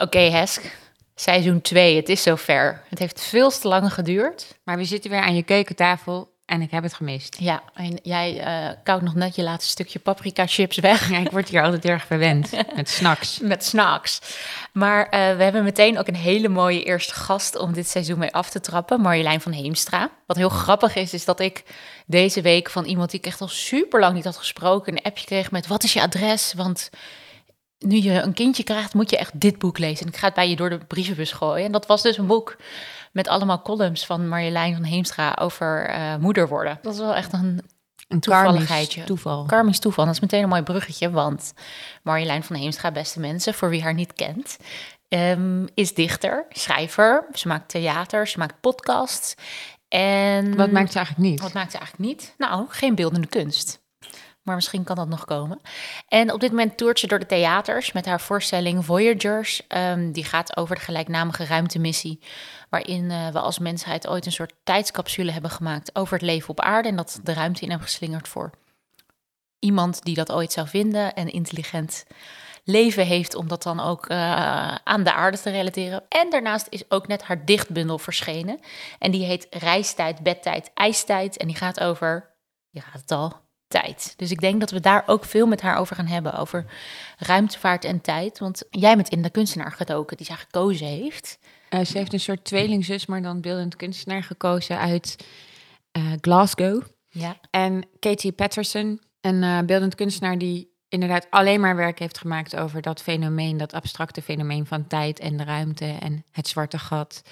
Oké, Hesk. Seizoen 2, het is zover. Het heeft veel te lang geduurd. Maar we zitten weer aan je keukentafel en ik heb het gemist. Ja, en jij uh, koudt nog net je laatste stukje paprika chips weg. Ja, ik word hier altijd erg verwend met snacks. met snacks. Maar uh, we hebben meteen ook een hele mooie eerste gast om dit seizoen mee af te trappen. Marjolein van Heemstra. Wat heel grappig is, is dat ik deze week van iemand die ik echt al super lang niet had gesproken... een appje kreeg met wat is je adres? Want nu je een kindje krijgt, moet je echt dit boek lezen. En ik ga het bij je door de brievenbus gooien. En dat was dus een boek met allemaal columns van Marjolein van Heemstra over uh, moeder worden. Dat is wel echt een, een toevalligheidje. toeval. Karmisch toeval. Dat is meteen een mooi bruggetje, want Marjolein van Heemstra, beste mensen, voor wie haar niet kent, um, is dichter, schrijver. Ze maakt theater, ze maakt podcasts. En wat maakt ze eigenlijk niet? Wat maakt ze eigenlijk niet? Nou, geen beeldende kunst maar misschien kan dat nog komen. En op dit moment toert ze door de theaters met haar voorstelling Voyagers. Um, die gaat over de gelijknamige ruimtemissie, waarin uh, we als mensheid ooit een soort tijdscapsule hebben gemaakt over het leven op aarde en dat de ruimte in hebben geslingerd voor iemand die dat ooit zou vinden en intelligent leven heeft om dat dan ook uh, aan de aarde te relateren. En daarnaast is ook net haar dichtbundel verschenen. En die heet Reistijd, Bedtijd, IJstijd. En die gaat over, je gaat het al, tijd. Dus ik denk dat we daar ook veel met haar over gaan hebben, over ruimtevaart en tijd. Want jij bent in de kunstenaar gedoken die zij gekozen heeft. Uh, ze heeft een soort tweelingzus, maar dan beeldend kunstenaar gekozen uit uh, Glasgow. Ja. En Katie Patterson, een uh, beeldend kunstenaar die inderdaad alleen maar werk heeft gemaakt over dat fenomeen, dat abstracte fenomeen van tijd en de ruimte en het zwarte gat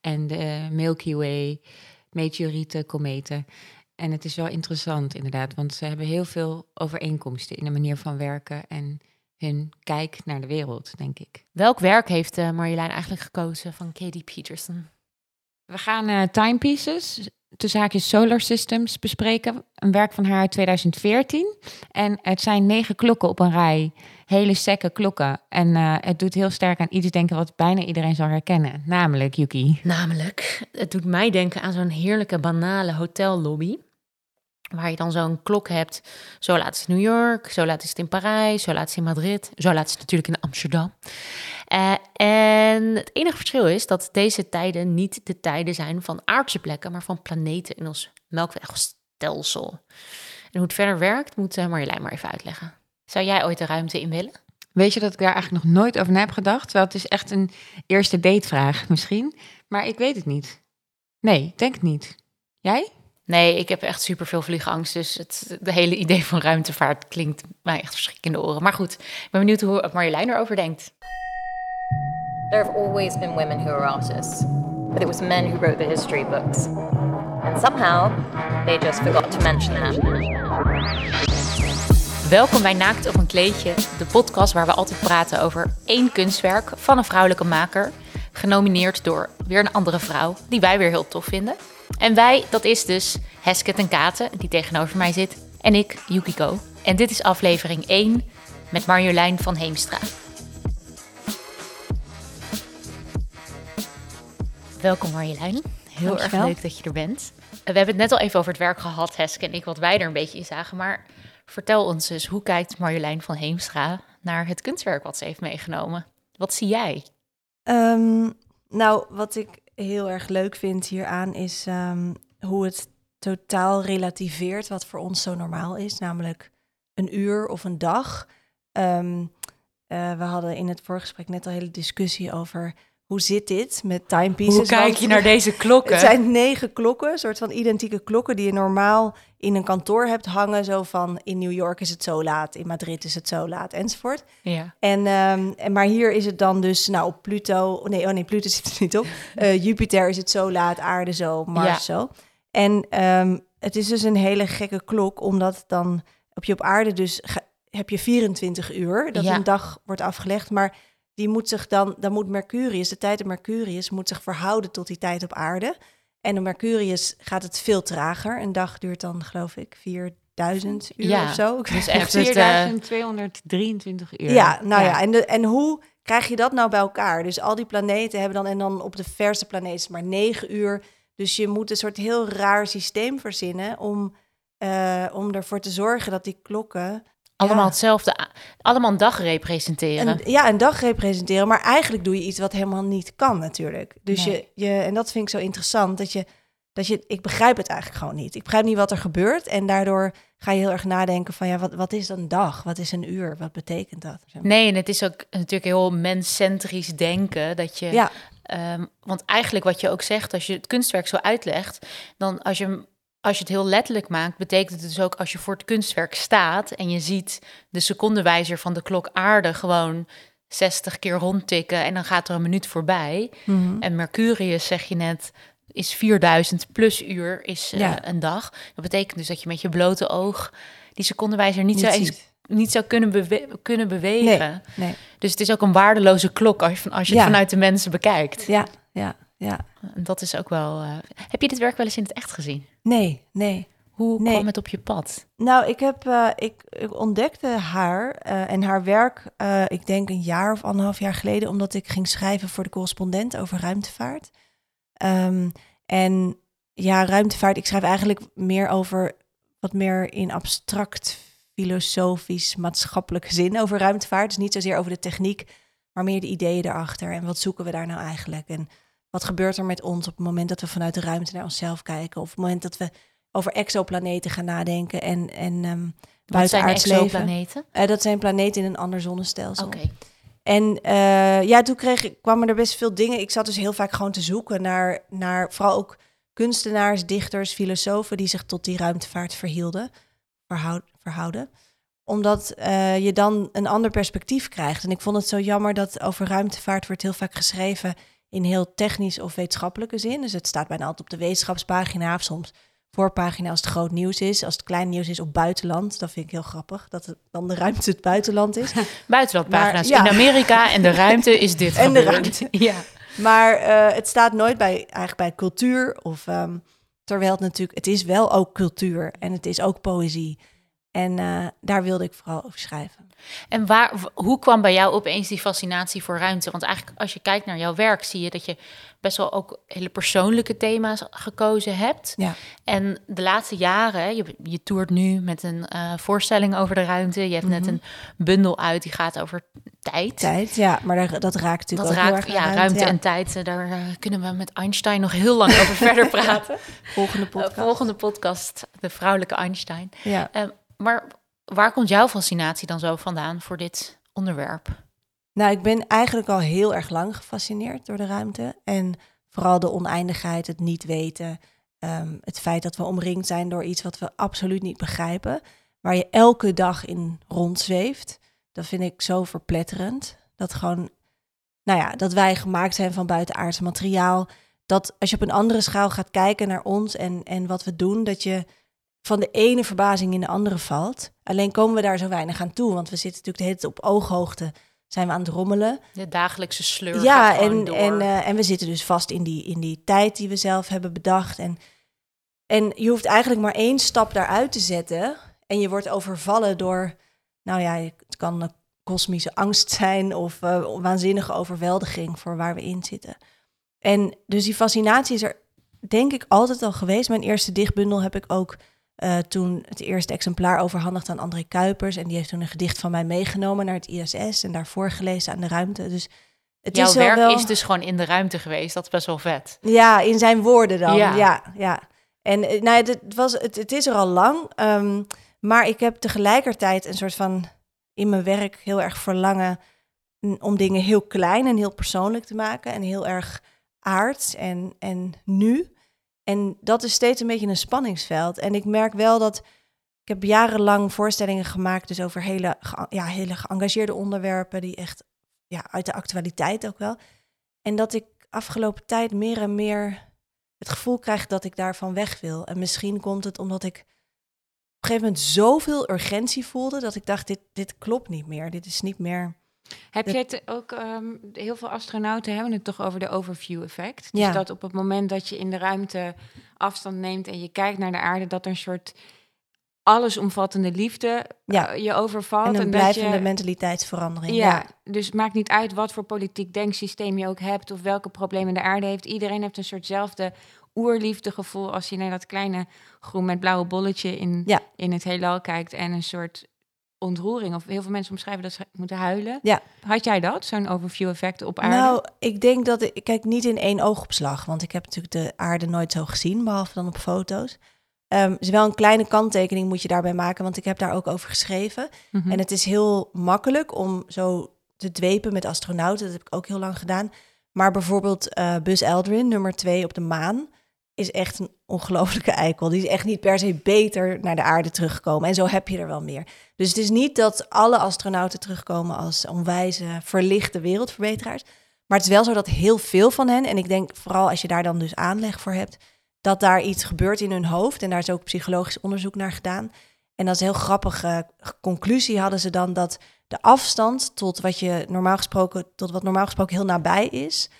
en de Milky Way, meteorieten, kometen. En het is wel interessant inderdaad, want ze hebben heel veel overeenkomsten in de manier van werken en hun kijk naar de wereld, denk ik. Welk werk heeft uh, Marjolein eigenlijk gekozen van Katie Peterson? We gaan uh, Timepieces, tussen haakjes Solar Systems, bespreken. Een werk van haar uit 2014. En het zijn negen klokken op een rij. Hele sekke klokken. En uh, het doet heel sterk aan iets denken wat bijna iedereen zal herkennen. Namelijk, Yuki. Namelijk, het doet mij denken aan zo'n heerlijke banale hotellobby. Waar je dan zo'n klok hebt. Zo laat is het New York, zo laat is het in Parijs, zo laat is het in Madrid, zo laat is het natuurlijk in Amsterdam. Uh, en het enige verschil is dat deze tijden niet de tijden zijn van aardse plekken, maar van planeten in ons melkwegstelsel. En hoe het verder werkt, moet uh, Marjolein maar even uitleggen. Zou jij ooit de ruimte in willen? Weet je dat ik daar eigenlijk nog nooit over na heb gedacht? Terwijl het is echt een eerste datevraag misschien. Maar ik weet het niet. Nee, denk het niet. Jij? Nee, ik heb echt super veel vliegangst. Dus het de hele idee van ruimtevaart klinkt mij echt verschrikkelijk in de oren. Maar goed, ik ben benieuwd hoe Marjolein erover denkt. There have always been women who are artists, but it was men who wrote the history books. And somehow they just forgot to mention that. Welkom bij Naakt op een kleedje, de podcast waar we altijd praten over één kunstwerk van een vrouwelijke maker, genomineerd door weer een andere vrouw die wij weer heel tof vinden. En wij, dat is dus Hesket en Katen, die tegenover mij zit, en ik, Yukiko. En dit is aflevering 1 met Marjolein van Heemstra. Welkom Marjolein. Heel Dankjewel. erg leuk dat je er bent. We hebben het net al even over het werk gehad, Heske en ik, wat wij er een beetje in zagen. Maar vertel ons eens, hoe kijkt Marjolein van Heemstra naar het kunstwerk wat ze heeft meegenomen? Wat zie jij? Um, nou, wat ik heel erg leuk vind hieraan is um, hoe het totaal relativeert wat voor ons zo normaal is, namelijk een uur of een dag. Um, uh, we hadden in het voorgesprek net al hele discussie over hoe zit dit met timepieces? Hoe kijk je naar deze klokken? Het zijn negen klokken, soort van identieke klokken die je normaal in een kantoor hebt hangen. Zo van in New York is het zo laat, in Madrid is het zo laat, enzovoort. Ja. En, um, en maar hier is het dan dus, nou op Pluto, oh nee, oh nee, Pluto zit er niet op. Uh, Jupiter is het zo laat, aarde zo, Mars ja. zo. En um, het is dus een hele gekke klok, omdat dan op je op aarde dus heb je 24 uur, dat ja. een dag wordt afgelegd, maar die moet zich dan, dan moet Mercurius, de tijd op Mercurius, moet zich verhouden tot die tijd op aarde. En op Mercurius gaat het veel trager. Een dag duurt dan, geloof ik, 4000 uur ja, of zo. Dus echt 4223 uur. Ja, nou ja, ja. En, de, en hoe krijg je dat nou bij elkaar? Dus al die planeten hebben dan, en dan op de verste planeten maar 9 uur. Dus je moet een soort heel raar systeem verzinnen om, uh, om ervoor te zorgen dat die klokken allemaal Ja. hetzelfde, allemaal een dag representeren. Een, ja, een dag representeren. Maar eigenlijk doe je iets wat helemaal niet kan natuurlijk. Dus Nee. je, je, en dat vind ik zo interessant, dat je, dat je, ik begrijp het eigenlijk gewoon niet. Ik begrijp niet wat er gebeurt. En daardoor ga je heel erg nadenken van, ja, wat, wat is een dag? Wat is een uur? Wat betekent dat? Nee, en het is ook natuurlijk heel menscentrisch denken dat je. Ja, ehm, want eigenlijk wat je ook zegt, als je het kunstwerk zo uitlegt, dan als je hem- als je het heel letterlijk maakt, betekent het dus ook als je voor het kunstwerk staat en je ziet de secondenwijzer van de klok aarde gewoon 60 keer rondtikken en dan gaat er een minuut voorbij. Mhm. En Mercurius, zeg je net, is 4000 plus uur is eh, Ja. een dag. Dat betekent dus dat je met je blote oog die secondenwijzer niet, Niet eens, ziet. niet zou kunnen, bewe- kunnen bewegen. nee. Dus het is ook een waardeloze klok als je, als je Ja. het vanuit de mensen bekijkt. Ja, ja, ja. En dat is ook wel... eh, Heb je dit werk wel eens in het echt gezien? Nee, nee. Hoe Nee. kwam het op je pad? Nou, ik, heb, eh, ik, ik ontdekte haar eh, en haar werk, ik denk een jaar of anderhalf jaar geleden, omdat ik ging schrijven voor de correspondent over ruimtevaart. Ehm, en ja, ruimtevaart, ik schrijf eigenlijk meer over wat meer in abstract, filosofisch, maatschappelijke zin over ruimtevaart. Dus niet zozeer over de techniek, maar meer de ideeën erachter. En wat zoeken we daar nou eigenlijk? En wat gebeurt er met ons op het moment dat we vanuit de ruimte naar onszelf kijken? Of op het moment dat we over exoplaneten gaan nadenken en, en zijn buitenaards leven. exoplaneten? Eh, dat zijn planeten in een ander zonnestelsel. Oké. En eh, ja, toen kreeg ik, kwamen er best veel dingen. Ik zat dus heel vaak gewoon te zoeken naar, naar vooral ook kunstenaars, dichters, filosofen die zich tot die ruimtevaart verhielden, verhoud, verhouden. Omdat eh, je dan een ander perspectief krijgt. En ik vond het zo jammer dat over ruimtevaart wordt heel vaak geschreven in heel technisch of wetenschappelijke zin. Dus het staat bijna altijd op de wetenschapspagina of soms voorpagina als het groot nieuws is. Als het klein nieuws is op buitenland. Dat vind ik heel grappig, dat het dan de ruimte het buitenland is. Buitenlandpagina's. Maar, ja. In Amerika en de ruimte is dit En de gebeurd. ruimte. Ja. Maar eh, het staat nooit bij, eigenlijk bij cultuur. Of, ehm, terwijl het natuurlijk, het is wel ook cultuur en het is ook poëzie. En eh, daar wilde ik vooral over schrijven. En waar, hoe kwam bij jou opeens die fascinatie voor ruimte? Want eigenlijk als je kijkt naar jouw werk, zie je dat je best wel ook hele persoonlijke thema's gekozen hebt. Ja. En de laatste jaren, je, je toert nu met een eh, voorstelling over de ruimte. Je hebt net een bundel uit die gaat over tijd. Mhm. Tijd, ja, maar daar, dat raakt natuurlijk Dat raakt, ja, ruimte ja. en tijd. eh, Daar eh, kunnen we met Einstein nog heel lang over verder praten. Volgende podcast. volgende podcast, de vrouwelijke Einstein. Ja. Maar waar komt jouw fascinatie dan zo vandaan voor dit onderwerp? Nou, ik ben eigenlijk al heel erg lang gefascineerd door de ruimte. En vooral de oneindigheid, het niet weten. ehm, het feit dat we omringd zijn door iets wat we absoluut niet begrijpen. Waar je elke dag in rondzweeft. Dat vind ik zo verpletterend. Dat gewoon, nou ja, dat wij gemaakt zijn van buitenaards materiaal. Dat als je op een andere schaal gaat kijken naar ons en, en wat we doen, dat je van de ene verbazing in de andere valt. Alleen komen we daar zo weinig aan toe, want we zitten natuurlijk de hele tijd op ooghoogte zijn we aan het rommelen. De dagelijkse sleur Ja, en, door. en, eh, en we zitten dus vast in die, in die tijd die we zelf hebben bedacht. En, en je hoeft eigenlijk maar één stap daaruit te zetten. En je wordt overvallen door, nou ja, het kan een kosmische angst zijn of eh, waanzinnige overweldiging voor waar we in zitten. En dus die fascinatie is er denk ik altijd al geweest. Mijn eerste dichtbundel heb ik ook eh, toen het eerste exemplaar overhandigd aan André Kuipers. En die heeft toen een gedicht van mij meegenomen naar het ISS en daar voorgelezen aan de ruimte. Dus het Jouw is werk wel, is dus gewoon in de ruimte geweest. Dat is best wel vet. Ja, in zijn woorden dan. Ja. Ja, ja. En eh, nou, ja, het, was, het, het is er al lang. ehm, maar ik heb tegelijkertijd een soort van in mijn werk heel erg verlangen om dingen heel klein en heel persoonlijk te maken. En heel erg aards en, en nu. En dat is steeds een beetje een spanningsveld. En ik merk wel dat ik heb jarenlang voorstellingen gemaakt, dus over hele, ja, hele geëngageerde onderwerpen, die echt ja, uit de actualiteit ook wel. En dat ik afgelopen tijd meer en meer het gevoel krijg dat ik daarvan weg wil. En misschien komt het omdat ik op een gegeven moment zoveel urgentie voelde, dat ik dacht, dit, dit klopt niet meer. Dit is niet meer... Heb je het ook, ehm, heel veel astronauten hebben het toch over de overview effect. Dus Ja. dat op het moment dat je in de ruimte afstand neemt en je kijkt naar de aarde, dat er een soort allesomvattende liefde Ja. eh, je overvalt. en een blijvende je, mentaliteitsverandering. ja, Ja. dus het maakt niet uit wat voor politiek denksysteem je ook hebt of welke problemen de aarde heeft. Iedereen heeft een soortzelfde oerliefdegevoel als je naar dat kleine groen met blauwe bolletje in, Ja. in het heelal kijkt en een soort ontroering. Of heel veel mensen omschrijven dat ze moeten huilen. Ja. Had jij dat, zo'n overview effect op aarde? Nou, ik denk dat ik kijk niet in één oogopslag, want ik heb natuurlijk de aarde nooit zo gezien, behalve dan op foto's. Um, is wel een kleine kanttekening moet je daarbij maken, want ik heb daar ook over geschreven. Mhm. En het is heel makkelijk om zo te dwepen met astronauten. Dat heb ik ook heel lang gedaan. Maar bijvoorbeeld eh Buzz Aldrin, nummer twee op de maan, is echt een ongelofelijke eikel. Die is echt niet per se beter naar de aarde teruggekomen. En zo heb je er wel meer. Dus het is niet dat alle astronauten terugkomen als onwijze, verlichte wereldverbeteraars. Maar het is wel zo dat heel veel van hen, en ik denk vooral als je daar dan dus aanleg voor hebt, dat daar iets gebeurt in hun hoofd. En daar is ook psychologisch onderzoek naar gedaan. En dat is een heel grappige conclusie hadden ze dan dat de afstand tot wat je normaal gesproken, tot wat normaal gesproken heel nabij is,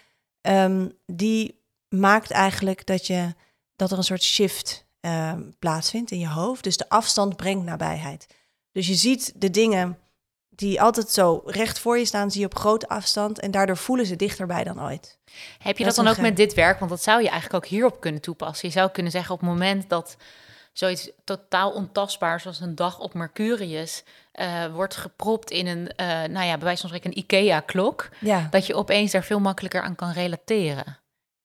ehm, die maakt eigenlijk dat je dat er een soort shift ehm, plaatsvindt in je hoofd. Dus de afstand brengt nabijheid. Dus je ziet de dingen die altijd zo recht voor je staan, zie je op grote afstand en daardoor voelen ze dichterbij dan ooit. Heb je Dat dan ook met dit werk? Want dat zou je eigenlijk ook hierop kunnen toepassen. Je zou kunnen zeggen op het moment dat zoiets totaal ontastbaars als een dag op Mercurius eh, wordt gepropt in een, eh, nou ja, bij wijze van spreken een IKEA-klok, Ja, dat je opeens daar veel makkelijker aan kan relateren.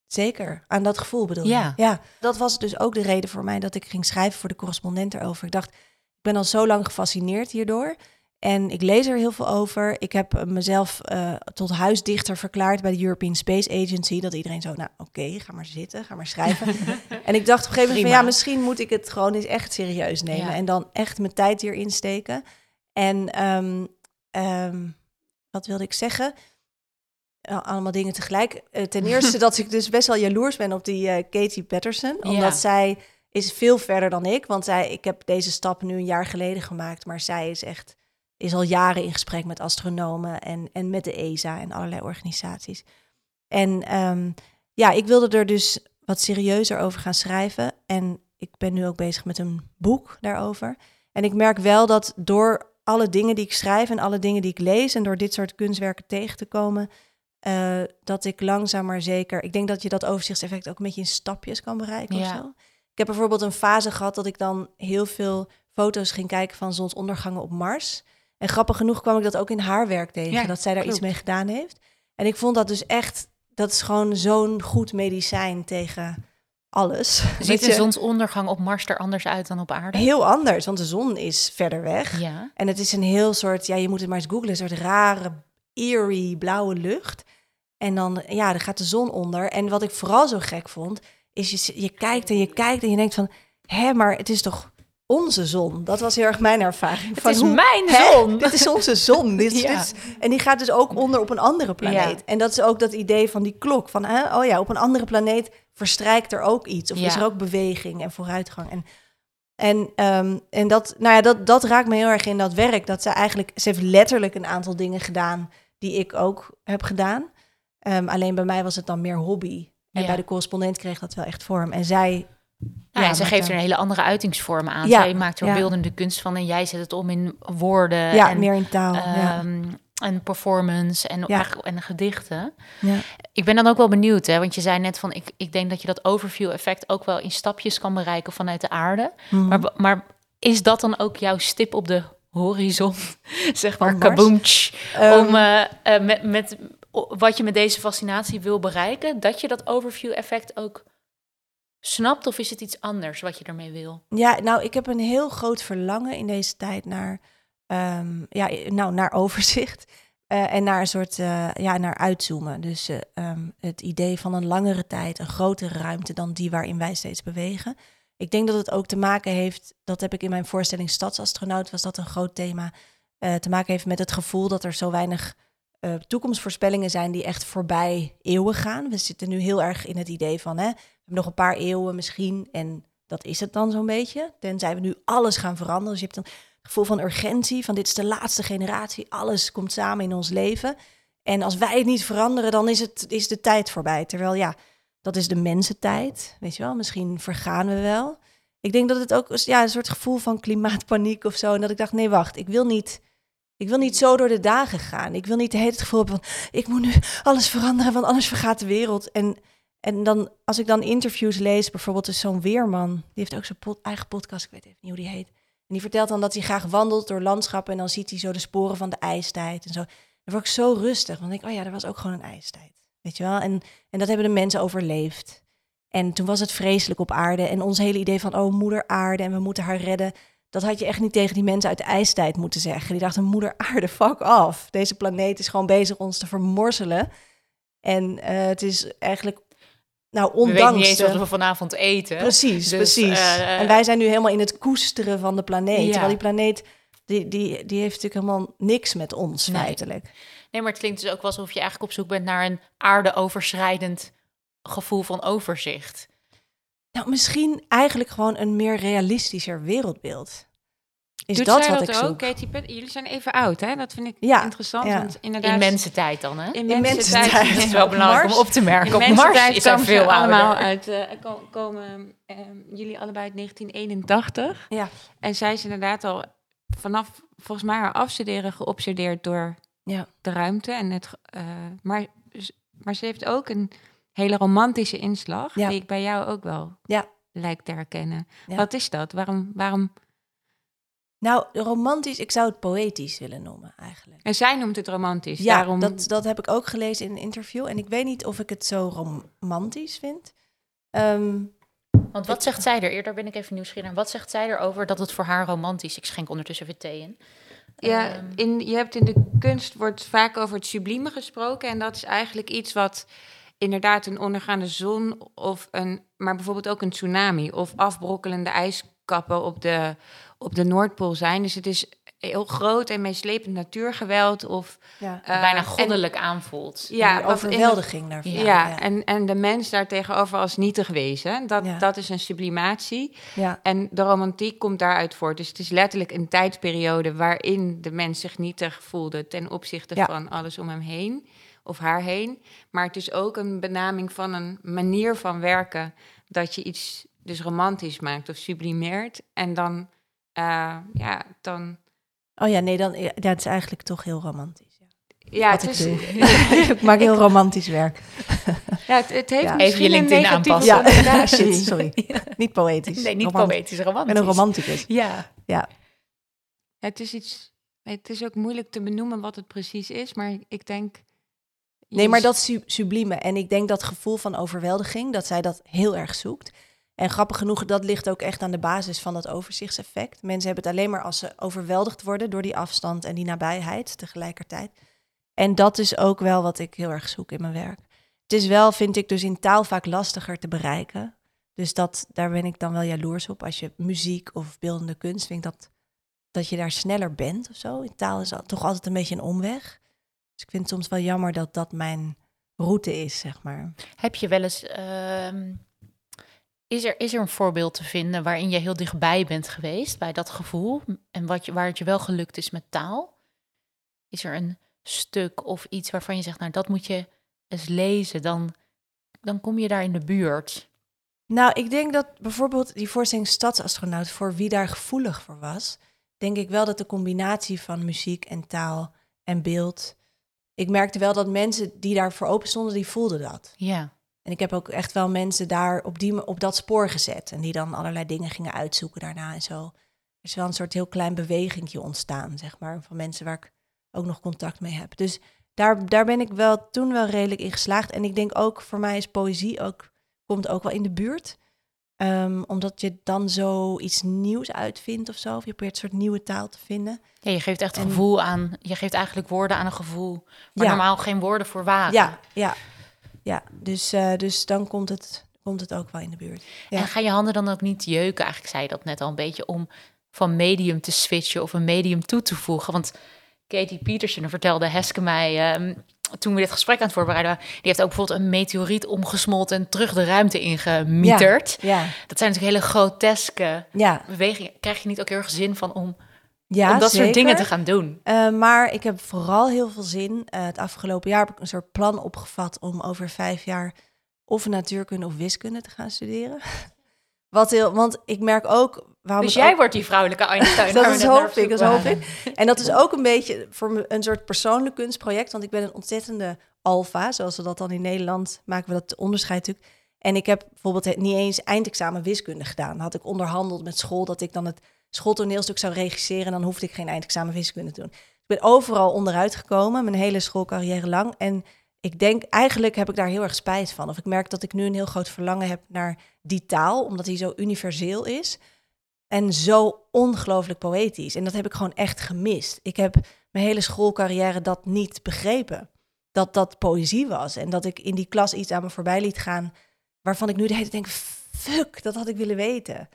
Zeker. Aan dat gevoel bedoel je? Ja. ja. Dat was dus ook de reden voor mij dat ik ging schrijven voor de correspondent erover. Ik dacht, ik ben al zo lang gefascineerd hierdoor. En ik lees er heel veel over. Ik heb mezelf eh, tot huisdichter verklaard bij de European Space Agency. Dat iedereen zo, nou oké, ga maar zitten, ga maar schrijven. en ik dacht op een gegeven moment van, ja, misschien moet ik het gewoon eens echt serieus nemen. Ja. En dan echt mijn tijd hierin steken. En ehm, ehm, wat wilde ik zeggen? Uh, allemaal dingen tegelijk. Eh, ten eerste dat ik dus best wel jaloers ben op die eh, Katie Patterson. Omdat Ja. zij is veel verder dan ik. Want zij, ik heb deze stap nu een jaar geleden gemaakt. Maar zij is echt is al jaren in gesprek met astronomen en, en met de ESA en allerlei organisaties. En ehm, ja, ik wilde er dus wat serieuzer over gaan schrijven. En ik ben nu ook bezig met een boek daarover. En ik merk wel dat door alle dingen die ik schrijf en alle dingen die ik lees en door dit soort kunstwerken tegen te komen, eh, dat ik langzaam maar zeker. Ik denk dat je dat overzichtseffect ook een beetje in stapjes kan bereiken Ja. of zo. Ik heb bijvoorbeeld een fase gehad dat ik dan heel veel foto's ging kijken van zonsondergangen op Mars. En grappig genoeg kwam ik dat ook in haar werk tegen, Ja, dat zij daar iets mee gedaan heeft. En ik vond dat dus echt, dat is gewoon zo'n goed medicijn tegen alles. Ziet de zonsondergang op Mars er anders uit dan op aarde? Heel anders, want de zon is verder weg. Ja. En het is een heel soort, ja, je moet het maar eens googlen, een soort rare, eerie blauwe lucht. En dan, ja, dan gaat de zon onder. En wat ik vooral zo gek vond, is je, je kijkt en je kijkt en je denkt van, hè, maar het is toch onze zon? Dat was heel erg mijn ervaring. Het van is hoe- mijn Hè? zon. Dit is onze zon. Dit, is- Ja. dit is- en die gaat dus ook onder op een andere planeet. Ja. En dat is ook dat idee van die klok. Van, hè, oh ja, op een andere planeet verstrijkt er ook iets. Of Ja. is er ook beweging en vooruitgang. En, en, ehm, en dat, nou ja, dat, dat raakt me heel erg in dat werk. Dat ze eigenlijk, ze heeft letterlijk een aantal dingen gedaan die ik ook heb gedaan. Ehm, alleen bij mij was het dan meer hobby. En Ja. bij de correspondent kreeg dat wel echt vorm. En zij... Ja, en ze geeft er- een hele andere uitingsvorm aan. Ja, Zij maakt er beeldende kunst van en jij zet het om in woorden Ja, en, meer in taal. ehm, en performance en, Ja. en gedichten. Ja. Ik ben dan ook wel benieuwd, hè, want je zei net van ik, ik denk dat je dat overview effect ook wel in stapjes kan bereiken vanuit de aarde. Mhm. Maar, maar is dat dan ook jouw stip op de horizon? zeg maar, kaboomtsch, Ehm, om eh, eh, met, met wat je met deze fascinatie wil bereiken, dat je dat overview effect ook snapt? Of is het iets anders wat je ermee wil? Ja, nou, ik heb een heel groot verlangen in deze tijd naar, ehm, ja, nou, naar overzicht. eh, en naar een soort, ja, naar uitzoomen. Dus eh, ehm, het idee van een langere tijd, een grotere ruimte dan die waarin wij steeds bewegen. Ik denk dat het ook te maken heeft, dat heb ik in mijn voorstelling Stadsastronaut, was dat een groot thema, eh, te maken heeft met het gevoel dat er zo weinig eh, toekomstvoorspellingen zijn die echt voorbij eeuwen gaan. We zitten nu heel erg in het idee van, hè, we hebben nog een paar eeuwen misschien en dat is het dan zo'n beetje. Tenzij we nu alles gaan veranderen. Dus je hebt het gevoel van urgentie, van dit is de laatste generatie, alles komt samen in ons leven. En als wij het niet veranderen, dan is, het, is de tijd voorbij. Terwijl ja, dat is de mensentijd, weet je wel. Misschien vergaan we wel. Ik denk dat het ook ja, een soort gevoel van klimaatpaniek of zo. En dat ik dacht, nee, wacht, ik wil niet... Ik wil niet zo door de dagen gaan. Ik wil niet hele het gevoel hebben van... ik moet nu alles veranderen, want anders vergaat de wereld. En, en dan, als ik dan interviews lees, bijvoorbeeld is zo'n Weerman... die heeft ook zijn eigen podcast, ik weet even niet hoe die heet. En die vertelt dan dat hij graag wandelt door landschappen en dan ziet hij zo de sporen van de ijstijd en zo. Dan word ik zo rustig, want ik denk, oh ja, er was ook gewoon een ijstijd. Weet je wel? En, en dat hebben de mensen overleefd. En toen was het vreselijk op aarde. En ons hele idee van, oh, moeder aarde en we moeten haar redden. Dat had je echt niet tegen die mensen uit de ijstijd moeten zeggen. Die dachten, moeder aarde, fuck af. Deze planeet is gewoon bezig ons te vermorzelen. En uh, het is eigenlijk, nou, ondanks... We weten niet eens wat we vanavond eten. Precies, dus, precies. Uh, en wij zijn nu helemaal in het koesteren van de planeet. Ja. Terwijl die planeet, die, die, die heeft natuurlijk helemaal niks met ons, nee. feitelijk. Nee, maar het klinkt dus ook wel alsof je eigenlijk op zoek bent naar een aarde-overschrijdend gevoel van overzicht. Nou, misschien eigenlijk gewoon een meer realistischer wereldbeeld. Is Doet dat zij wat dat ik ook, zoek? Jullie zijn even oud, hè? Dat vind ik Ja, interessant. ja. Want inderdaad, In mensentijd dan, hè? in in mensentijd-. Dat is wel belangrijk om op te merken. In Op Mars is er veel allemaal ouder. uit. eh, ko- komen ehm, jullie allebei uit 1981. Ja. En zij is inderdaad al vanaf volgens mij haar afstuderen geobsedeerd door Ja. de ruimte. En het, eh, maar, maar ze heeft ook een hele romantische inslag, Ja. die ik bij jou ook wel Ja. lijkt te herkennen. Ja. Wat is dat? Waarom, waarom? Nou, romantisch, ik zou het poëtisch willen noemen eigenlijk. En zij noemt het romantisch. Ja, daarom... dat, dat heb ik ook gelezen in een interview. En ik weet niet of ik het zo romantisch vind. Ehm, Want wat zegt zij er? Eerder ben ik even nieuwsgierig. Wat zegt zij erover dat het voor haar romantisch... Ik schenk ondertussen weer thee in. Ja, Ehm, in, je hebt in de kunst wordt vaak over het sublieme gesproken. En dat is eigenlijk iets wat inderdaad een ondergaande zon of een, maar bijvoorbeeld ook een tsunami of afbrokkelende ijskappen op de, op de Noordpool zijn. Dus het is heel groot en meeslepend natuurgeweld of ja, eh, bijna en- goddelijk aanvoelt. ja, die overweldiging daarvan. Ja, ja. En, en de mens daar tegenover als nietig wezen. Dat, Ja. dat is een sublimatie. ja. En de romantiek komt daaruit voort. Dus het is letterlijk een tijdsperiode waarin de mens zich nietig voelde ten opzichte Ja. van alles om hem heen of haar heen. Maar het is ook een benaming van een manier van werken dat je iets dus romantisch maakt of sublimeert. En dan, eh, ja, dan. Oh ja, nee, dan, ja, het is eigenlijk toch heel romantisch. Ja. Ja, Wat het, ik is, doe. ik maak heel romantisch werk. ja, het, het heeft Ja. misschien Even je een LinkedIn negatieve aanpassen. Ja, shit, sorry. Niet poëtisch. Nee, niet poëtisch, romantisch. ben een romanticus. Ja. Ja, Het is iets. Het is ook moeilijk te benoemen wat het precies is, maar ik denk. Nee, maar dat sublieme. En ik denk dat gevoel van overweldiging, dat zij dat heel erg zoekt. En grappig genoeg, dat ligt ook echt aan de basis van dat overzichtseffect. Mensen hebben het alleen maar als ze overweldigd worden door die afstand en die nabijheid tegelijkertijd. En dat is ook wel wat ik heel erg zoek in mijn werk. Het is wel, vind ik, dus in taal vaak lastiger te bereiken. Dus dat, daar ben ik dan wel jaloers op. Als je muziek of beeldende kunst vindt, dat, dat je daar sneller bent of zo. In taal is al- toch altijd een beetje een omweg. Dus ik vind het soms wel jammer dat dat mijn route is, zeg maar. Heb je wel eens... ehm, is, er, is er een voorbeeld te vinden waarin je heel dichtbij bent geweest bij dat gevoel? En wat je, waar het je wel gelukt is met taal? Is er een stuk of iets waarvan je zegt, nou dat moet je eens lezen, dan, dan kom je daar in de buurt. Nou, ik denk dat bijvoorbeeld die voorstelling Stadsastronaut, voor wie daar gevoelig voor was, denk ik wel dat de combinatie van muziek en taal en beeld. Ik merkte wel dat mensen die daarvoor open stonden, die voelden dat. Ja. En ik heb ook echt wel mensen daar op, die, op dat spoor gezet. En die dan allerlei dingen gingen uitzoeken daarna en zo. Er is wel een soort heel klein bewegingje ontstaan, zeg maar. Van mensen waar ik ook nog contact mee heb. Dus daar, daar ben ik wel toen wel redelijk in geslaagd. En ik denk ook, voor mij is poëzie ook, komt ook wel in de buurt. Ehm, omdat je dan zo iets nieuws uitvindt of zo. Of je probeert een soort nieuwe taal te vinden. ja, je geeft echt En- gevoel aan, je geeft eigenlijk woorden aan een gevoel waar Ja. normaal geen woorden voor waren. Ja, ja, ja. Dus, eh, dus dan komt het, komt het ook wel in de buurt. Ja. En ga je handen dan ook niet jeuken? Eigenlijk zei je dat net al een beetje om van medium te switchen of een medium toe te voegen. Want Katie Peterson vertelde Heske mij ehm, toen we dit gesprek aan het voorbereiden waren. Die heeft ook bijvoorbeeld een meteoriet omgesmolten en terug de ruimte ingemieterd. Ja, Dat zijn natuurlijk hele groteske ja, bewegingen. Krijg je niet ook heel erg zin van om, ja om dat soort dingen te gaan doen? Eh, maar ik heb vooral heel veel zin. Eh, het afgelopen jaar heb ik een soort plan opgevat om over vijf jaar of natuurkunde of wiskunde te gaan studeren. Wat heel, want ik merk ook waarom Dus jij ook- wordt die vrouwelijke Einstein. dat is hoop op ik, dat hoop ik. En dat is ook een beetje voor me een soort persoonlijk kunstproject, want ik ben een ontzettende alfa, zoals we dat dan in Nederland maken we dat onderscheid natuurlijk. En ik heb bijvoorbeeld niet eens eindexamen wiskunde gedaan. Had ik onderhandeld met school dat ik dan het schooltoneelstuk zou regisseren. En dan hoefde ik geen eindexamen wiskunde te doen. Ik ben overal onderuit gekomen, mijn hele schoolcarrière lang. En ik denk, eigenlijk heb ik daar heel erg spijt van. Of ik merk dat ik nu een heel groot verlangen heb naar die taal, omdat die zo universeel is. En zo ongelooflijk poëtisch. En dat heb ik gewoon echt gemist. Ik heb mijn hele schoolcarrière dat niet begrepen. Dat dat poëzie was. En dat ik in die klas iets aan me voorbij liet gaan. waarvan ik nu de hele tijd denk: fuck, dat had ik willen weten.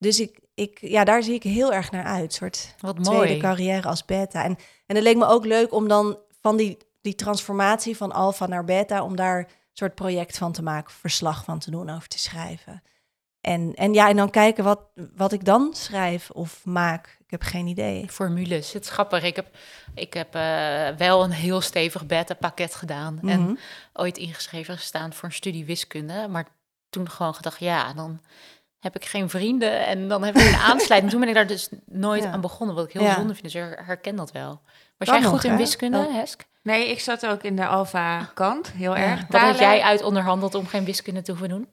Dus ik, ik, ja, daar zie ik heel erg naar uit. Een soort Wat tweede mooi. carrière als beta. En, en het leek me ook leuk om dan van die, die transformatie van alfa naar beta, om daar een soort project van te maken, verslag van te doen, over te schrijven. En, en ja, en dan kijken wat, wat ik dan schrijf of maak. Ik heb geen idee. Formules. Het is grappig. Ik heb, ik heb eh, wel een heel stevig beta-pakket gedaan. En Mhm. ooit ingeschreven gestaan voor een studie wiskunde. Maar toen gewoon gedacht, ja, dan heb ik geen vrienden. En dan heb ik een aansluiting. Toen ben ik daar dus nooit Ja. aan begonnen. Wat ik heel Ja. zonde vind. Dus ik herken dat wel. Was jij nog, goed in hè? wiskunde, Oh. Hesk? Nee, ik zat ook in de alfa-kant, heel Ja. erg. Wat had jij uit onderhandeld om geen wiskunde te hoeven doen?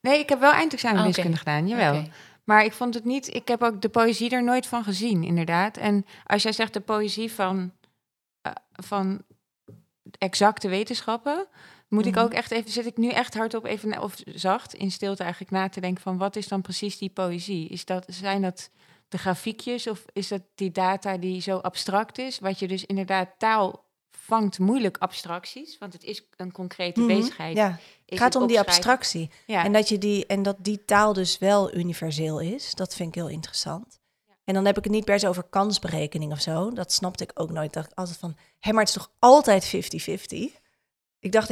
Nee, ik heb wel eindexamen Oké. wiskunde gedaan, jawel. Maar ik vond het niet... Ik heb ook de poëzie er nooit van gezien, inderdaad. En als jij zegt de poëzie van, eh, van exacte wetenschappen... moet ik Mhm. ook echt even... Zit ik nu echt hardop even... Of zacht, in stilte eigenlijk na te denken van... wat is dan precies die poëzie? Is dat, zijn dat de grafiekjes of is dat die data die zo abstract is? Wat je dus inderdaad... Taal vangt moeilijk abstracties, want het is een concrete Mhm. bezigheid. Ja, het gaat het om die abstractie. Ja. En, dat je die, en dat die taal dus wel universeel is. Dat vind ik heel interessant. En dan heb ik het niet per se over kansberekening of zo. Dat snapte ik ook nooit. Ik dacht altijd van, hé, maar het is toch altijd 50-50? Ik dacht,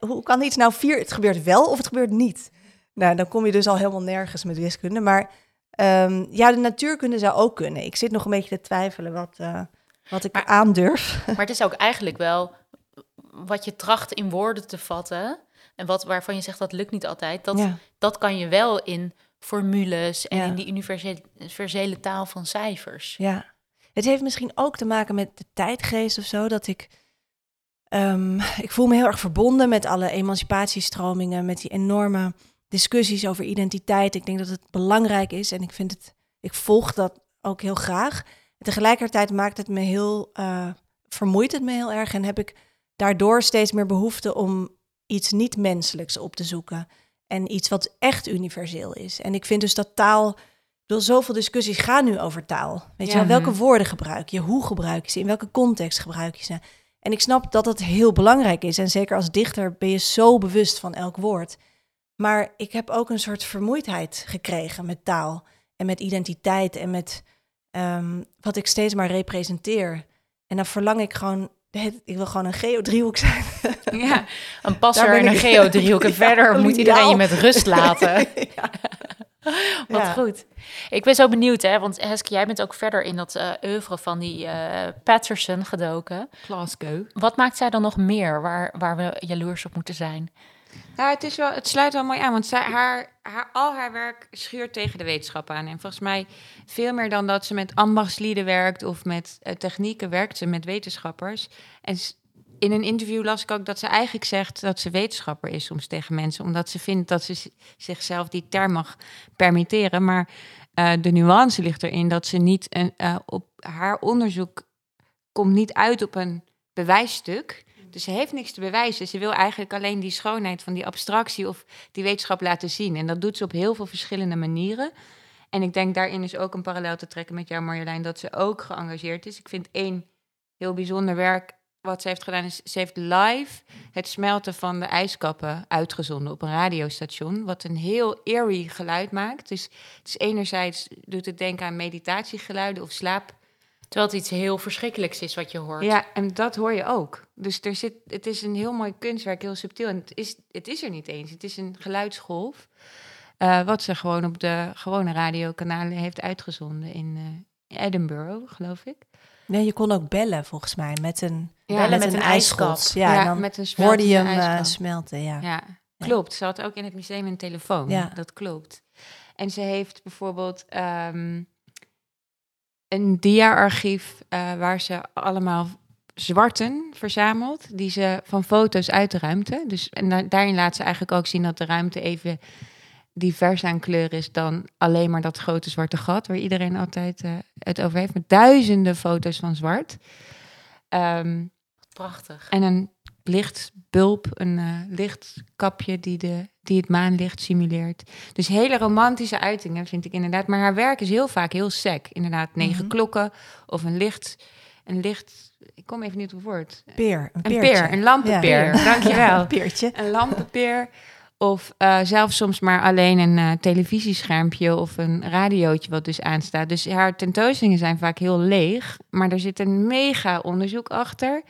hoe kan iets nou vier? Het gebeurt wel of het gebeurt niet? Nou, dan kom je dus al helemaal nergens met wiskunde. Maar ehm, ja, de natuurkunde zou ook kunnen. Ik zit nog een beetje te twijfelen wat, eh, wat ik Maar- aandurf. Maar het is ook eigenlijk wel wat je tracht in woorden te vatten. En wat, waarvan je zegt dat lukt niet altijd. Dat, Ja. dat kan je wel in formules en Ja. in die universele, universele taal van cijfers. Ja, het heeft misschien ook te maken met de tijdgeest of zo. Dat ik, ehm, ik voel me heel erg verbonden met alle emancipatiestromingen, met die enorme discussies over identiteit. Ik denk dat het belangrijk is en ik vind het, ik volg dat ook heel graag. En tegelijkertijd maakt het me heel, eh, vermoeit het me heel erg en heb ik daardoor steeds meer behoefte om iets niet menselijks op te zoeken. En iets wat echt universeel is. En ik vind dus dat taal. Bedoel, zoveel discussies gaan nu over taal. Weet je wel, welke woorden gebruik je? Hoe gebruik je ze? In welke context gebruik je ze? En ik snap dat het heel belangrijk is. En zeker als dichter ben je zo bewust van elk woord. Maar ik heb ook een soort vermoeidheid gekregen met taal. En met identiteit. En met ehm, wat ik steeds maar representeer. En dan verlang ik gewoon... Ik wil gewoon een geodriehoek zijn. Ja, Een passer en een geodriehoek. En Ja, verder moet iedereen je met rust laten. Ja. Wat Ja. goed. Ik ben zo benieuwd, hè, want Heske, jij bent ook verder in dat eh oeuvre van die eh, Patterson gedoken. Glasgow. Wat maakt zij dan nog meer waar, waar we jaloers op moeten zijn? Nou, het, is wel, het sluit wel mooi aan, want zij, haar, haar, al haar werk schuurt tegen de wetenschap aan. En volgens mij veel meer dan dat ze met ambachtslieden werkt of met eh, technieken, werkt ze met wetenschappers. En in een interview las ik ook dat ze eigenlijk zegt dat ze wetenschapper is soms tegen mensen, omdat ze vindt dat ze zichzelf die term mag permitteren. Maar eh, de nuance ligt erin dat ze niet een, eh, op haar onderzoek komt niet uit op een bewijsstuk. Dus ze heeft niks te bewijzen. Ze wil eigenlijk alleen die schoonheid van die abstractie of die wetenschap laten zien. En dat doet ze op heel veel verschillende manieren. En ik denk daarin is ook een parallel te trekken met jou, Marjolein, dat ze ook geëngageerd is. Ik vind één heel bijzonder werk wat ze heeft gedaan, is ze heeft live het smelten van de ijskappen uitgezonden op een radiostation, wat een heel eerie geluid maakt. Dus het is enerzijds doet het denken aan meditatiegeluiden of slaap Terwijl het iets heel verschrikkelijks is wat je hoort. ja, en dat hoor je ook. Dus er zit, het is een heel mooi kunstwerk, heel subtiel. En het is, het is er niet eens. Het is een geluidsgolf. eh, wat ze gewoon op de gewone radiokanalen heeft uitgezonden in eh, Edinburgh, geloof ik. Nee, je kon ook bellen volgens mij met een, Ja, met een ijskap. ijsschot. Ja, en dan met een hoorde je hem eh, smelten. Ja. Ja, klopt. Ze had ook in het museum een telefoon. Ja. Dat klopt. En ze heeft bijvoorbeeld ehm, een dia-archief eh, waar ze allemaal zwarten verzameld, die ze van foto's uit de ruimte. Dus en daarin laat ze eigenlijk ook zien dat de ruimte even divers aan kleur is dan alleen maar dat grote zwarte gat waar iedereen altijd uh, het over heeft. Met duizenden foto's van zwart. Um, Prachtig. En een lichtbulp, een uh, lichtkapje die, de, die het maanlicht simuleert. Dus hele romantische uitingen vind ik inderdaad. Maar haar werk is heel vaak heel sec. Inderdaad, negen Mhm. klokken of een licht, een licht. Ik kom even niet op het woord. Peer, een, Een peertje. peer, een lampenpeer. Ja. Dankjewel. Een peertje. Een lampenpeer. Of eh, zelfs soms maar alleen een eh, televisieschermpje of een radiootje wat dus aanstaat. Dus haar tentoonstellingen zijn vaak heel leeg, maar er zit een mega onderzoek achter.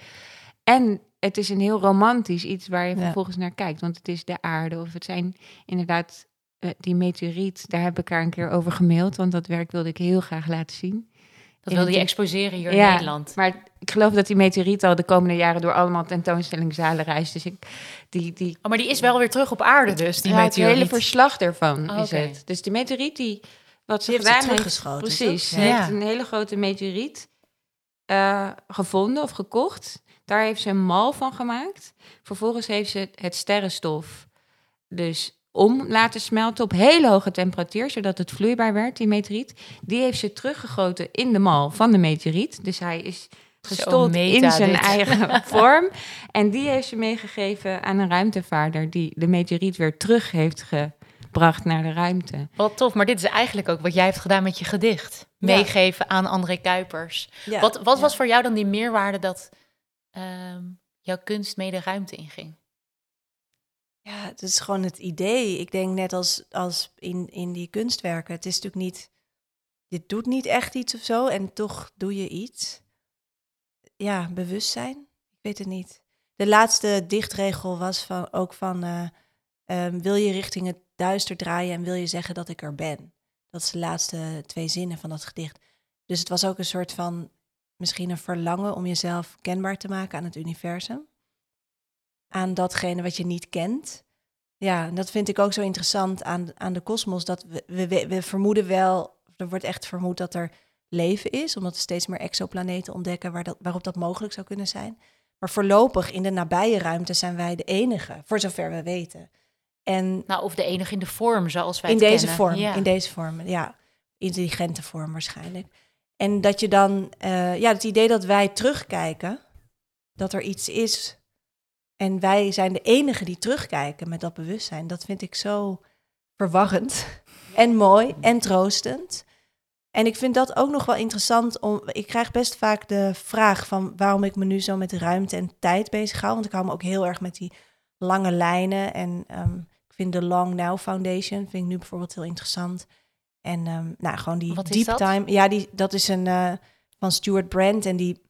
En het is een heel romantisch iets waar je Ja. vervolgens naar kijkt. Want het is de aarde of het zijn inderdaad eh, die meteoriet. Daar heb ik haar een keer over gemaild, want dat werk wilde ik heel graag laten zien. Dat In wilde je het- exposeren hier Ja, in Nederland. Maar ik geloof dat die meteoriet al de komende jaren door allemaal tentoonstellingszalen reist. Dus ik, die, die Oh, maar die is wel weer terug op aarde dus, die ja, het meteoriet. hele verslag daarvan Oh, is het. Dus die meteoriet die wat ze Die heeft ze gedaan heeft, teruggeschoten, precies. toch? Ze Ja. heeft een hele grote meteoriet eh, gevonden of gekocht. Daar heeft ze een mal van gemaakt. Vervolgens heeft ze het sterrenstof dus om laten smelten op hele hoge temperatuur, zodat het vloeibaar werd, die meteoriet. Die heeft ze teruggegoten in de mal van de meteriet. Dus hij is gestold in zijn dit. eigen vorm. En die heeft ze meegegeven aan een ruimtevaarder die de meteoriet weer terug heeft gebracht naar de ruimte. Wat tof, maar dit is eigenlijk ook wat jij hebt gedaan met je gedicht. Meegeven aan André Kuipers. Ja, wat wat ja. was voor jou dan die meerwaarde dat ehm, jouw kunst mee de ruimte inging? Ja, het is gewoon het idee. Ik denk net als, als in, in die kunstwerken. Het is natuurlijk niet... Je doet niet echt iets of zo en toch doe je iets. Ja, bewustzijn. Ik weet het niet. De laatste dichtregel was van, ook van... eh, ehm, wil je richting het duister draaien en wil je zeggen dat ik er ben? Dat is de laatste twee zinnen van dat gedicht. Dus het was ook een soort van... Misschien een verlangen om jezelf kenbaar te maken aan het universum aan datgene wat je niet kent. Ja, en dat vind ik ook zo interessant aan, aan de kosmos. Dat we, we, we, vermoeden wel, er wordt echt vermoed dat er leven is, omdat we steeds meer exoplaneten ontdekken waar dat, waarop dat mogelijk zou kunnen zijn. Maar voorlopig in de nabije ruimte zijn wij de enige, voor zover we weten. En Nou, of de enige in de vorm zoals wij in het deze kennen. vorm, Ja. in deze vorm, ja, intelligente vorm waarschijnlijk. En dat je dan, eh, ja, het idee dat wij terugkijken, dat er iets is en wij zijn de enigen die terugkijken met dat bewustzijn, dat vind ik zo verwarrend en mooi en troostend. En ik vind dat ook nog wel interessant om. Ik krijg best vaak de vraag van waarom ik me nu zo met ruimte en tijd bezig hou. Want ik hou me ook heel erg met die lange lijnen. En ehm, ik vind de Long Now Foundation vind ik nu bijvoorbeeld heel interessant. En ehm, nou, gewoon die Wat deep dat? time. Ja, die, dat is een eh, van Stuart Brand. En die,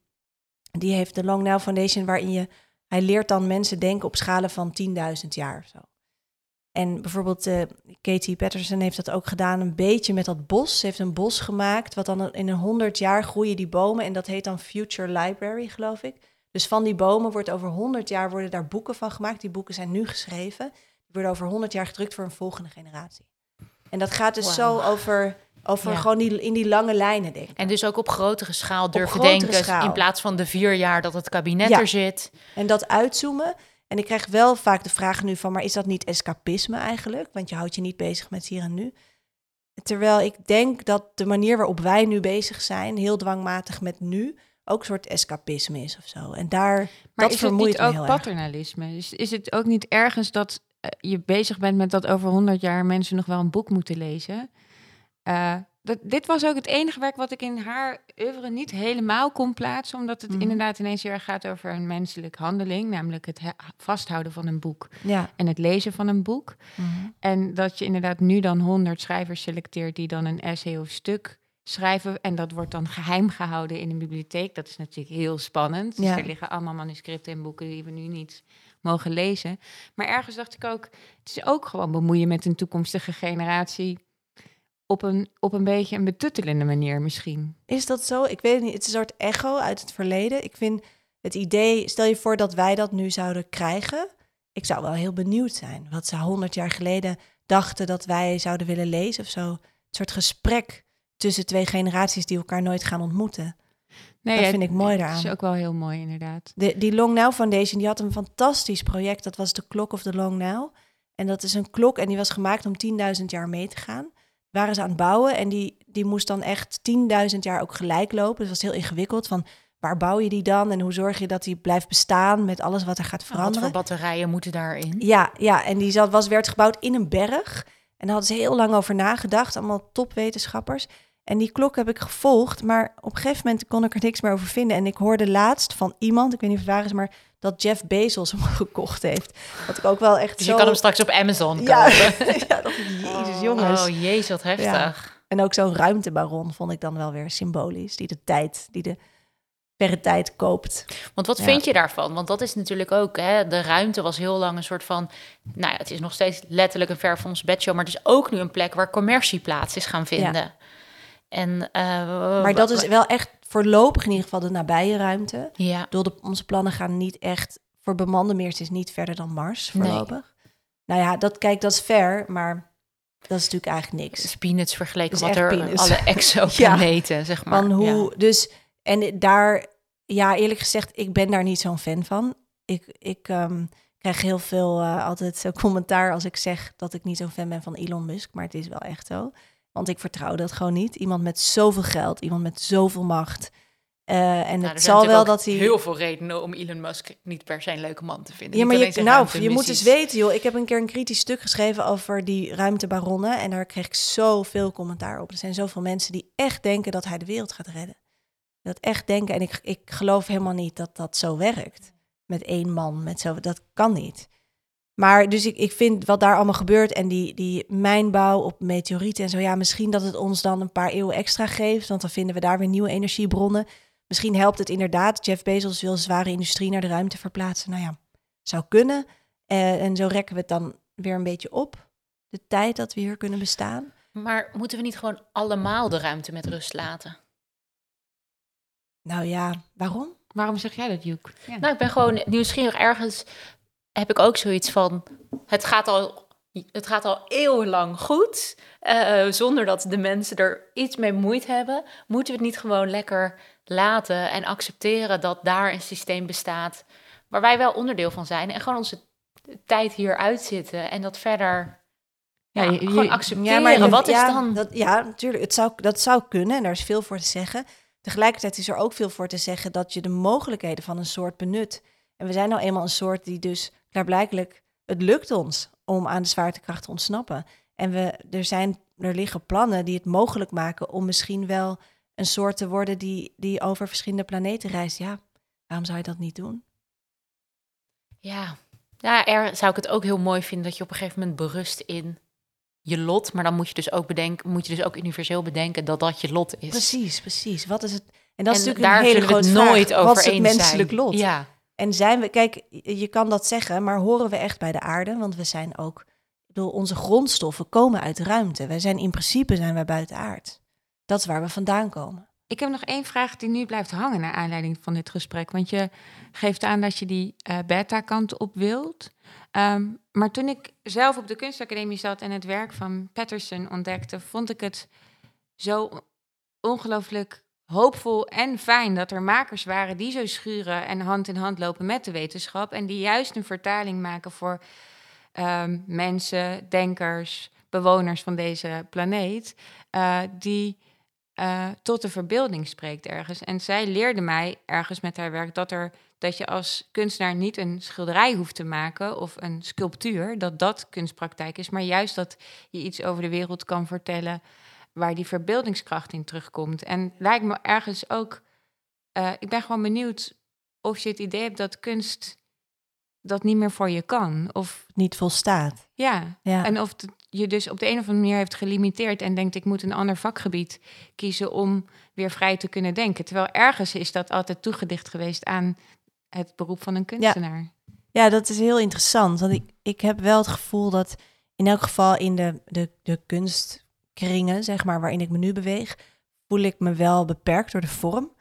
die heeft de Long Now Foundation, waarin je. Hij leert dan mensen denken op schalen van 10.000 jaar of zo. En bijvoorbeeld eh, Katie Patterson heeft dat ook gedaan een beetje met dat bos. Ze heeft een bos gemaakt, wat dan in een 100 jaar groeien die bomen. En dat heet dan Future Library, geloof ik. Dus van die bomen wordt over 100 jaar worden daar boeken van gemaakt. Die boeken zijn nu geschreven. Die worden over 100 jaar gedrukt voor een volgende generatie. En dat gaat dus zo over, over Ja. gewoon die, in die lange lijnen denken. En dus ook op grotere schaal durven grotere denken. schaal. In plaats van de vier jaar dat het kabinet Ja. er zit. En dat uitzoomen. En ik krijg wel vaak de vraag nu van, maar is dat niet escapisme eigenlijk? Want je houdt je niet bezig met hier en nu. Terwijl ik denk dat de manier waarop wij nu bezig zijn, heel dwangmatig met nu, ook een soort escapisme is of zo. En daar, Maar dat is het vermoeit niet me ook heel erg. paternalisme? Dus is het ook niet ergens dat eh, je bezig bent met dat over 100 jaar mensen nog wel een boek moeten lezen? Eh, dat, dit was ook het enige werk wat ik in haar oeuvre niet helemaal kon plaatsen, omdat het Mhm. inderdaad ineens heel erg gaat over een menselijk handeling, namelijk het he- vasthouden van een boek Ja. en het lezen van een boek. Mhm. En dat je inderdaad nu dan 100 schrijvers selecteert die dan een essay of stuk schrijven. En dat wordt dan geheim gehouden in een bibliotheek. Dat is natuurlijk heel spannend. Dus er liggen allemaal manuscripten en boeken die we nu niet mogen lezen. Maar ergens dacht ik ook, het is ook gewoon bemoeien met een toekomstige generatie. Op een, op een beetje een betuttelende manier misschien. Is dat zo? Ik weet het niet. Het is een soort echo uit het verleden. Ik vind het idee, stel je voor dat wij dat nu zouden krijgen. Ik zou wel heel benieuwd zijn. Wat ze honderd jaar geleden dachten dat wij zouden willen lezen of zo. Een soort gesprek tussen twee generaties die elkaar nooit gaan ontmoeten. Nee, dat ja, vind ik mooi Dat daaraan. is ook wel heel mooi, inderdaad. De, die Long Now Foundation, die had een fantastisch project. Dat was de Clock of the Long Now. En dat is een klok en die was gemaakt om 10.000 jaar mee te gaan. Waren ze aan het bouwen en die, die moest dan echt 10.000 jaar ook gelijk lopen. Dus dat was heel ingewikkeld van waar bouw je die dan en hoe zorg je dat die blijft bestaan met alles wat er gaat Wat voor veranderen. batterijen moeten daarin? Ja, ja, en die zat, was, werd gebouwd in een berg. En daar hadden ze heel lang over nagedacht, allemaal topwetenschappers. En die klok heb ik gevolgd, maar op een gegeven moment kon ik er niks meer over vinden. En ik hoorde laatst van iemand, ik weet niet of het waar is, maar dat Jeff Bezos hem gekocht heeft. Wat ik ook wel echt Dus zo... je kan hem straks op Amazon ja, kopen. ja, dat jezus jongens. Oh, jezus, wat heftig. En ook zo'n ruimtebaron vond ik dan wel weer symbolisch. Die de tijd, die de verre tijd koopt. Want wat Ja. vind je daarvan? Want dat is natuurlijk ook, hè, de ruimte was heel lang een soort van, nou ja, het is nog steeds letterlijk een ver van ons bedshow, maar het is ook nu een plek waar commercie plaats is gaan vinden. En, eh, Maar dat is wel echt voorlopig in ieder geval de nabije ruimte. Ja, de, onze plannen gaan niet echt voor bemande meer. Het is niet verder dan Mars Nee. voorlopig. Nou ja, dat, kijk, dat is ver, maar dat is natuurlijk eigenlijk niks. peanuts vergeleken wat er peanuts. alle exoplaneten, zeg maar. Van hoe, Ja. dus, en daar, ja, eerlijk gezegd, ik ben daar niet zo'n fan van. Ik, ik ehm, krijg heel veel eh, altijd zo commentaar als ik zeg dat ik niet zo'n fan ben van Elon Musk, maar het is wel echt zo. Want ik vertrouw dat gewoon niet. Iemand met zoveel geld, iemand met zoveel macht. Eh, en Nou, het zal wel dat hij. heel veel redenen om Elon Musk niet per se een leuke man te vinden. Ja, maar je, nou, je moet eens weten, joh. Ik heb een keer een kritisch stuk geschreven over die ruimtebaronnen. En daar kreeg ik zoveel commentaar op. Er zijn zoveel mensen die echt denken dat hij de wereld gaat redden. Dat echt denken. En ik, ik geloof helemaal niet dat dat zo werkt. Met één man, met zo. Dat kan niet. Maar dus ik, ik vind wat daar allemaal gebeurt en die, die mijnbouw op meteorieten en zo. Ja, misschien dat het ons dan een paar eeuwen extra geeft. Want dan vinden we daar weer nieuwe energiebronnen. Misschien helpt het inderdaad. Jeff Bezos wil zware industrie naar de ruimte verplaatsen. Nou ja, zou kunnen. Eh, en zo rekken we het dan weer een beetje op. De tijd dat we hier kunnen bestaan. Maar moeten we niet gewoon allemaal de ruimte met rust laten? Nou ja, waarom? Waarom zeg jij dat, Joek? Ja. Nou, ik ben gewoon nieuwsgierig. Ergens heb ik ook zoiets van... Het gaat al, het gaat al eeuwenlang goed. eh, zonder dat de mensen er iets mee moeite hebben. Moeten we het niet gewoon lekker laten en accepteren dat daar een systeem bestaat... waar wij wel onderdeel van zijn. En gewoon onze tijd hier uitzitten. En dat verder... Ja, Ja, je- gewoon je- accepteren. je- Wat is ja, dan... Dat, ja, natuurlijk. Het zou, dat zou kunnen en daar is veel voor te zeggen. Tegelijkertijd is er ook veel voor te zeggen dat je de mogelijkheden van een soort benut. En we zijn nou eenmaal een soort die dus klaarblijkelijk... Het lukt ons om aan de zwaartekracht te ontsnappen. En we, er, zijn, er liggen plannen die het mogelijk maken om misschien wel een soort te worden die, die over verschillende planeten reist. Ja, waarom zou je dat niet doen? Ja, ja er zou ik het ook heel mooi vinden dat je op een gegeven moment berust in je lot. Maar dan moet je dus ook bedenken, moet je dus ook universeel bedenken dat dat je lot is. Precies, precies. Wat is het? En dat is natuurlijk daar een hele grote nooit vraag. over Wat is het menselijk zijn. lot? Ja, En zijn we, kijk, je kan dat zeggen, maar horen we echt bij de aarde? Want we zijn ook, bedoel, onze grondstoffen komen uit ruimte. Wij zijn in principe zijn wij buiten aard. Dat is waar we vandaan komen. Ik heb nog één vraag die nu blijft hangen naar aanleiding van dit gesprek. Want je geeft aan dat je die eh, beta-kant op wilt. Ehm, maar toen ik zelf op de kunstacademie zat en het werk van Patterson ontdekte, vond ik het zo ongelooflijk hoopvol en fijn dat er makers waren die zo schuren en hand in hand lopen met de wetenschap. En die juist een vertaling maken voor ehm, mensen, denkers, bewoners van deze planeet. eh, die eh, tot de verbeelding spreekt ergens. En zij leerde mij ergens met haar werk dat, er, dat je als kunstenaar niet een schilderij hoeft te maken of een sculptuur, dat dat kunstpraktijk is, maar juist dat je iets over de wereld kan vertellen waar die verbeeldingskracht in terugkomt. En lijkt me ergens ook, eh, ik ben gewoon benieuwd of je het idee hebt dat kunst dat niet meer voor je kan. Of Niet volstaat. ja, Ja. en of het je dus op de een of andere manier heeft gelimiteerd en denkt ik moet een ander vakgebied kiezen om weer vrij te kunnen denken. Terwijl ergens is dat altijd toegedicht geweest aan het beroep van een kunstenaar. Ja, dat is heel interessant. Want ik, ik heb wel het gevoel dat in elk geval in de, de, de kunstkringen, zeg maar, waarin ik me nu beweeg, voel ik me wel beperkt door de vorm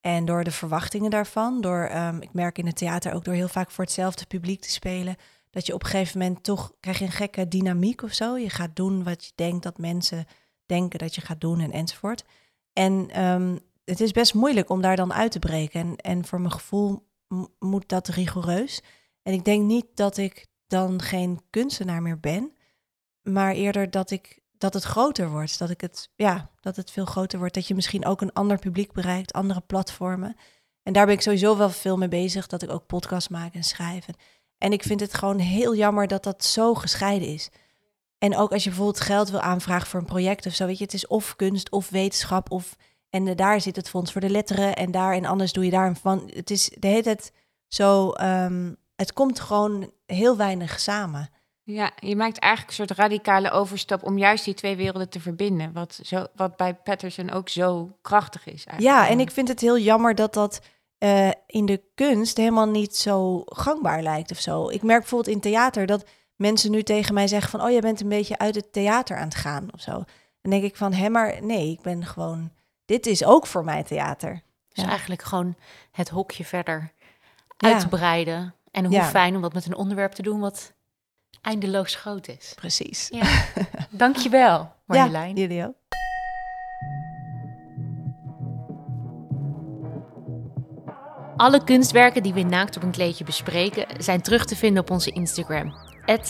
en door de verwachtingen daarvan. Door, ehm, ik merk in het theater ook door heel vaak voor hetzelfde publiek te spelen, dat je op een gegeven moment toch krijg je een gekke dynamiek of zo. Je gaat doen wat je denkt dat mensen denken dat je gaat doen en enzovoort. En ehm, het is best moeilijk om daar dan uit te breken. En, en voor mijn gevoel moet dat rigoureus. En ik denk niet dat ik dan geen kunstenaar meer ben, maar eerder dat ik dat het groter wordt. Dat ik het, ja, dat het veel groter wordt. Dat je misschien ook een ander publiek bereikt, andere platformen. En daar ben ik sowieso wel veel mee bezig. Dat ik ook podcast maak en schrijf. En ik vind het gewoon heel jammer dat dat zo gescheiden is. En ook als je bijvoorbeeld geld wil aanvragen voor een project of zo, weet je, het is of kunst of wetenschap of en daar zit het fonds voor de letteren en daar en anders doe je daar een van. Het is de hele tijd zo, um, het komt gewoon heel weinig samen. Ja, je maakt eigenlijk een soort radicale overstap om juist die twee werelden te verbinden. Wat, zo, wat bij Patterson ook zo krachtig is. Eigenlijk. Ja, en ik vind het heel jammer dat dat uh, in de kunst helemaal niet zo gangbaar lijkt of zo. Ik merk bijvoorbeeld in theater dat mensen nu tegen mij zeggen van... oh, je bent een beetje uit het theater aan het gaan of zo. Dan denk ik van, hé, maar nee, ik ben gewoon... dit is ook voor mij theater. Dus eigenlijk gewoon het hokje verder uitbreiden. En hoe fijn om dat met een onderwerp te doen wat eindeloos groot is. Precies. Ja. Dankjewel, Marjolein. Ja, jullie ook. Alle kunstwerken die we Naakt op een kleedje bespreken zijn terug te vinden op onze Instagram.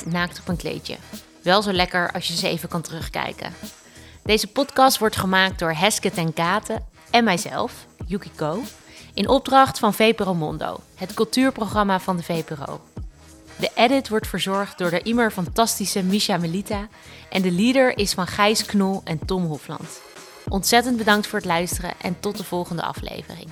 Naakt op een kleedje. Wel zo lekker als je ze even kan terugkijken. Deze podcast wordt gemaakt door Heske ten Katen en mijzelf, Yukiko, in opdracht van VPRO Mondo, het cultuurprogramma van de VPRO. De edit wordt verzorgd door de immer fantastische Misha Melita en de leader is van Gijs Knol en Tom Hofland. Ontzettend bedankt voor het luisteren en tot de volgende aflevering.